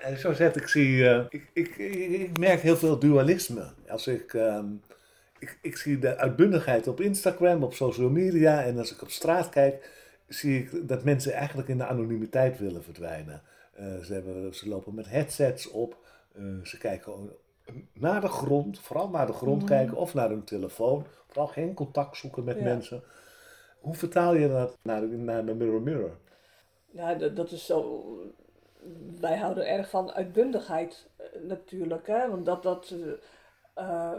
En zo zet ik zie, eh, ik, ik, ik, ik merk heel veel dualisme. Als ik, ehm, ik, ik zie de uitbundigheid op Instagram, op social media en als ik op straat kijk, zie ik dat mensen eigenlijk in de anonimiteit willen verdwijnen. Eh, ze, hebben, ze lopen met headsets op, eh, ze kijken naar de grond, vooral naar de grond Mhm. kijken of naar hun telefoon, vooral geen contact zoeken met Ja. mensen. Hoe vertaal je dat naar de, naar de Mirror Mirror? Ja, dat, dat is zo. Wij houden erg van uitbundigheid eh, natuurlijk, hè? want dat, dat,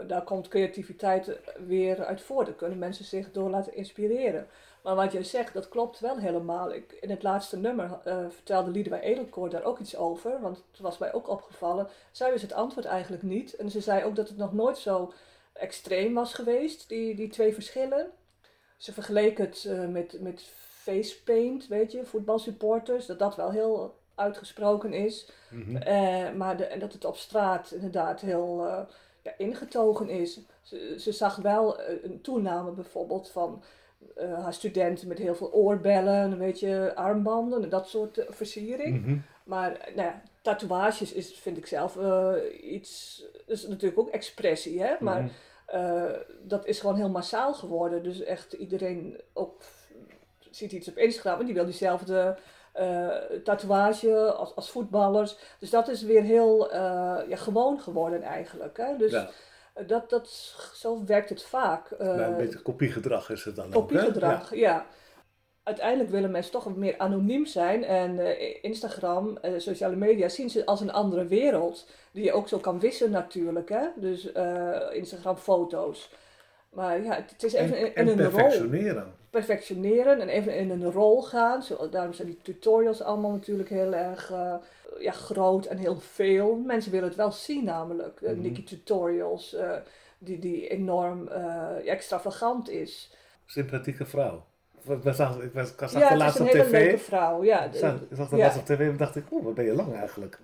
daar komt creativiteit weer uit voort. Daar kunnen mensen zich door laten inspireren. Maar wat jij zegt, dat klopt wel helemaal. Ik, in het laatste nummer eh, vertelde Liedewij Edelkoor daar ook iets over, want het was mij ook opgevallen. Zij wist het antwoord eigenlijk niet. En ze zei ook dat het nog nooit zo extreem was geweest, die, die twee verschillen. Ze vergeleek het eh, met, met facepaint, weet je, voetbalsupporters, dat dat wel heel uitgesproken is. Eh, maar de, en dat het op straat inderdaad heel ja, ingetogen is. Ze, ze zag wel een toename bijvoorbeeld van eh, haar studenten met heel veel oorbellen, weet je, armbanden en dat soort eh, versiering. Maar eh, nou ja, tatoeages is, vind ik zelf eh, iets, dat is natuurlijk ook expressie, hè? maar eh, dat is gewoon heel massaal geworden. Dus echt iedereen ook ziet iets op Instagram en die wil diezelfde tatoeage als, als voetballers. Dus dat is weer heel ja, gewoon geworden eigenlijk. Hè? Dus Ja. Eh, dat, dat, zo werkt het vaak. Eh, Nou, een beetje kopiegedrag is het dan ook. hè? kopiegedrag, ja. Uiteindelijk willen mensen toch wat meer anoniem zijn. En eh, Instagram, eh, sociale media zien ze als een andere wereld. Die je ook zo kan wissen natuurlijk. Hè? Dus eh, Instagram foto's. Maar ja, het, is even En, in, en in een rol perfectioneren. perfectioneren en even in een rol gaan. Zo, daarom zijn die tutorials allemaal natuurlijk heel erg eh, ja, groot en heel veel. Mensen willen het wel zien namelijk. Uh, Nikki tutorials, eh, die, die enorm eh, extravagant is. Sympathieke vrouw. Ik was, zag, ik was, ik zag ja, de het is een hele tv. leuke vrouw. Ja, Ik zag, ik zag de ja. laatst op tv en dacht ik, oeh, wat ben je lang eigenlijk.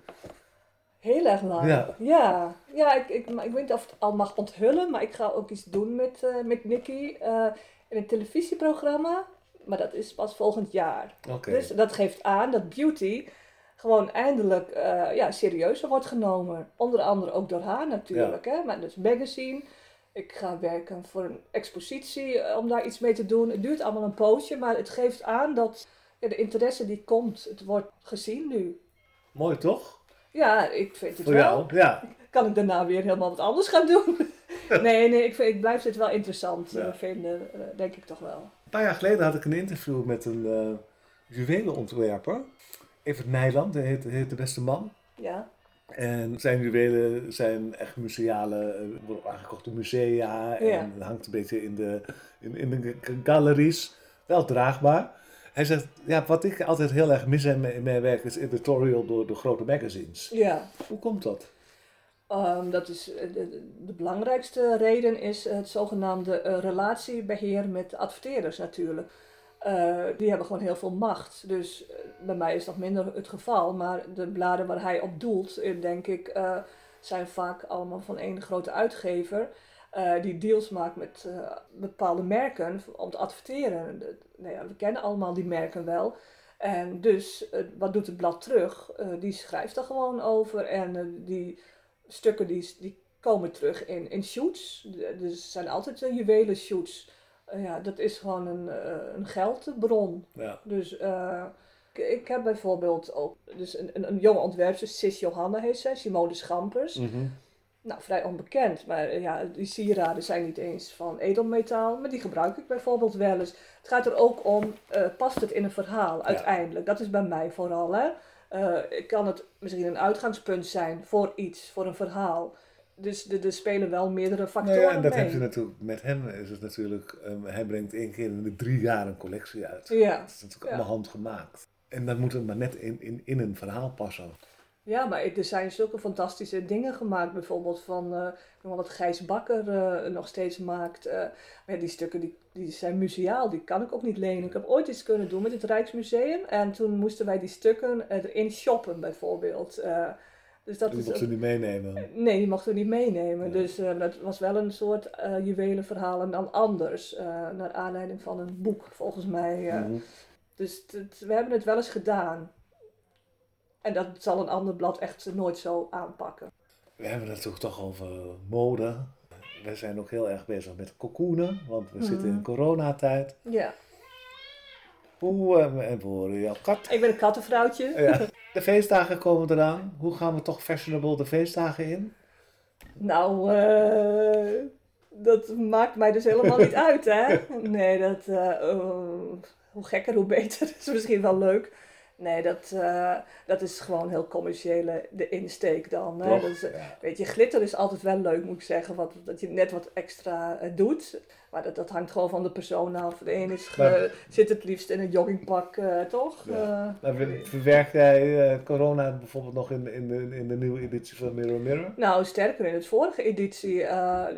Heel erg lang. Ja. Ja, ja. ik, ik, maar ik weet niet of het al mag onthullen, maar ik ga ook iets doen met, eh met Nicky eh, in een televisieprogramma. Maar dat is pas volgend jaar. Oké. Dus dat geeft aan dat beauty gewoon eindelijk eh, ja, serieuzer wordt genomen. Onder andere ook door haar natuurlijk. Hè? Maar dus magazine. Ik ga werken voor een expositie om daar iets mee te doen. Het duurt allemaal een poosje, maar het geeft aan dat ja, de interesse die komt, het wordt gezien nu. Mooi toch? Ja, ik vind het Voor wel. jou? Ja. (laughs) Kan ik daarna weer helemaal wat anders gaan doen? (laughs) nee, nee, ik, vind, ik blijf dit wel interessant eh, Ja. vinden, eh, denk ik toch wel. Een paar jaar geleden had ik een interview met een eh juwelenontwerper. Evert Nijland, hij heet, heet de beste man. Ja, En zijn juwelen zijn echt museale, worden aangekocht door musea en Ja. het hangt een beetje in de, in, in de galeries. Wel draagbaar. Hij zegt, ja, wat ik altijd heel erg mis in mijn, werk is editorial door de grote magazines. ja. Hoe komt dat? Ehm, dat is, eh, de, de belangrijkste reden is het zogenaamde eh, relatiebeheer met adverteerders natuurlijk. eh, die hebben gewoon heel veel macht. Dus bij mij is dat minder het geval. Maar de bladen waar hij op doelt, denk ik, zijn vaak allemaal van één grote uitgever. Eh, die deals maakt met eh, bepaalde merken om te adverteren. De- nou ja, we kennen allemaal die merken wel. En dus, eh, wat doet het blad terug? Die schrijft er gewoon over. En die stukken die, die komen terug in, in shoots. Dus er zijn altijd juwelen shoots. Ja, dat is gewoon een, een geldbron. Ja. Dus ik, ik heb bijvoorbeeld ook dus een, een, een jonge ontwerpster, Sis Johanna heet zij, Simone Schampers. Mhm. Nou, vrij onbekend, maar eh, ja, die sieraden zijn niet eens van edelmetaal, maar die gebruik ik bijvoorbeeld wel eens. Het gaat er ook om, eh, past het in een verhaal uiteindelijk? Dat is bij mij vooral, hè. Eh, kan het misschien een uitgangspunt zijn voor iets, voor een verhaal. Dus er spelen wel meerdere Nou factoren ja, en dat mee. heb je natuurlijk, met hem is het natuurlijk, ehm, hij brengt één keer in de drie jaar een collectie uit. Ja. Dat is natuurlijk Ja. allemaal handgemaakt. En dat moet het maar net in, in, in een verhaal passen. Ja, maar er zijn zulke fantastische dingen gemaakt. Bijvoorbeeld van eh, wat Gijs Bakker eh, nog steeds maakt. eh, maar ja, die stukken die, die zijn museaal, die kan ik ook niet lenen. Ik heb ooit iets kunnen doen met het Rijksmuseum. En toen moesten wij die stukken erin shoppen bijvoorbeeld. Dus dat Die is mocht ook- ze niet meenemen. Nee, die mochten we niet meenemen. Dus dat was wel een soort juwelenverhaal en dan anders. naar aanleiding van een boek, volgens mij. Mhm. Dus we hebben het wel eens gedaan. En dat zal een ander blad echt nooit zo aanpakken. We hebben het natuurlijk toch over mode. We zijn ook heel erg bezig met cocoonen, want we zitten Mhm. in coronatijd. Ja, Hoe, eh, en we horen jouw kat. ik ben een kattenvrouwtje. Ja. De feestdagen komen eraan. Hoe gaan we toch fashionable de feestdagen in? Nou, eh, dat maakt mij dus helemaal niet (laughs) uit, hè? Nee, dat, eh, eh, hoe gekker, hoe beter. (laughs) Dat is misschien wel leuk. Nee, dat, eh, dat is gewoon heel commerciële de insteek dan. Hè? Is, eh, Ja. Weet je, glitter is altijd wel leuk, moet ik zeggen. Wat, dat je net wat extra eh, doet. Maar dat, dat hangt gewoon van de persoon af. De een is Maar- zit het liefst in een joggingpak, toch? Ja. Eh, Nou, ver- verwerk jij corona bijvoorbeeld nog in, in, de, in de nieuwe editie van Mirror Mirror? Nou, sterker in het vorige editie,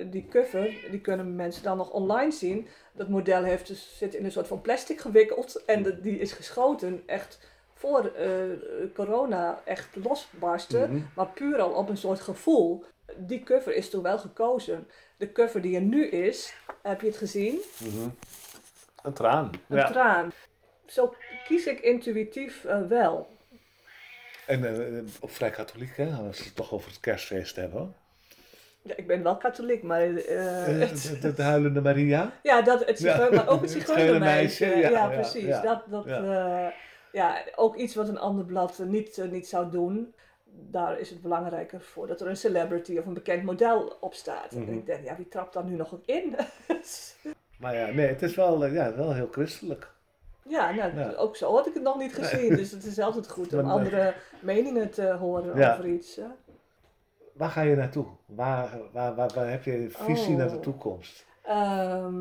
die cover, die kunnen mensen dan nog online zien. Dat model heeft dus, zit in een soort van plastic gewikkeld en de- die is geschoten echt voor eh, corona echt losbarstte, Mhm. maar puur al op een soort gevoel. Die cover is toen wel gekozen. De cover die er nu is, heb je het gezien? Een traan. Een Ja. traan. Zo kies ik intuïtief eh, wel. En ook vrij katholiek, hè? Als we het toch over het kerstfeest hebben. Ja, ik ben wel katholiek, maar het- de, de, de huilende Maria. Ja, dat, het Ja. maar ook het (laughs) Het zigeunermeisje. Ja, ja, ja, precies. Dat, dat, Ja. ook iets wat een ander blad eh, niet, eh, niet zou doen. Daar is het belangrijker voor dat er een celebrity of een bekend model op staat. Mhm. En ik denk, ja, wie trapt daar nu nog in? (laughs) Maar ja, nee, het is wel, eh, ja, wel heel christelijk. ja, nou, Ja. ook zo had ik het nog niet gezien. Dus het is altijd goed (laughs) om andere meningen te horen Ja. over iets. hè. Waar ga je naartoe? Waar, waar, waar, waar heb je een visie Oh. naar de toekomst? Ehm,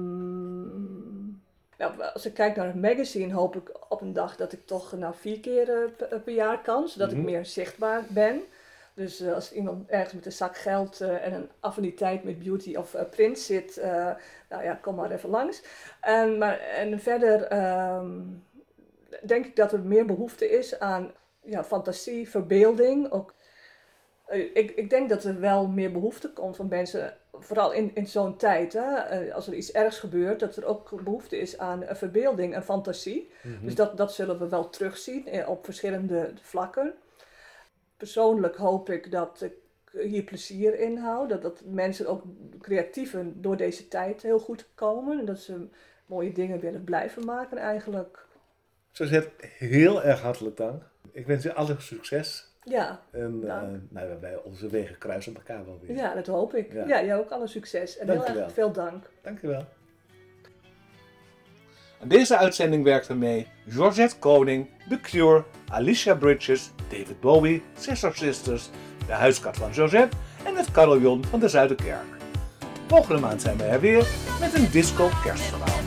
nou, als ik kijk naar het magazine, hoop ik op een dag dat ik toch nou, vier keer eh, per, per jaar kan, zodat Mhm. ik meer zichtbaar ben. Dus eh, als iemand ergens met een zak geld eh, en een affiniteit met beauty of eh, print zit, eh, nou ja, kom maar even langs. En, maar, en verder ehm, denk ik dat er meer behoefte is aan ja, fantasie, verbeelding. Ook, eh, ik, ik denk dat er wel meer behoefte komt van mensen vooral in, in zo'n tijd, hè, eh, als er iets ergs gebeurt, dat er ook behoefte is aan verbeelding en fantasie. Mhm. Dus dat, dat zullen we wel terugzien eh, op verschillende vlakken. Persoonlijk hoop ik dat ik hier plezier in hou, dat, dat mensen ook creatieven door deze tijd heel goed komen en dat ze mooie dingen willen blijven maken eigenlijk. Zo zet heel erg hartelijk dank. Ik wens je alle succes. Ja, En eh, Dank. nou, wij onze wegen kruisen elkaar wel weer. ja dat hoop ik. Ja. Ja, jij ook alle succes en heel erg veel dank. Dankjewel. Aan deze uitzending werkten mee Georgette Koning, The Cure, Alicia Bridges, David Bowie, Sister Sisters, de huiskat van Georgette en het carillon van de Zuiderkerk. Volgende maand zijn we er weer met een disco kerstverhaal.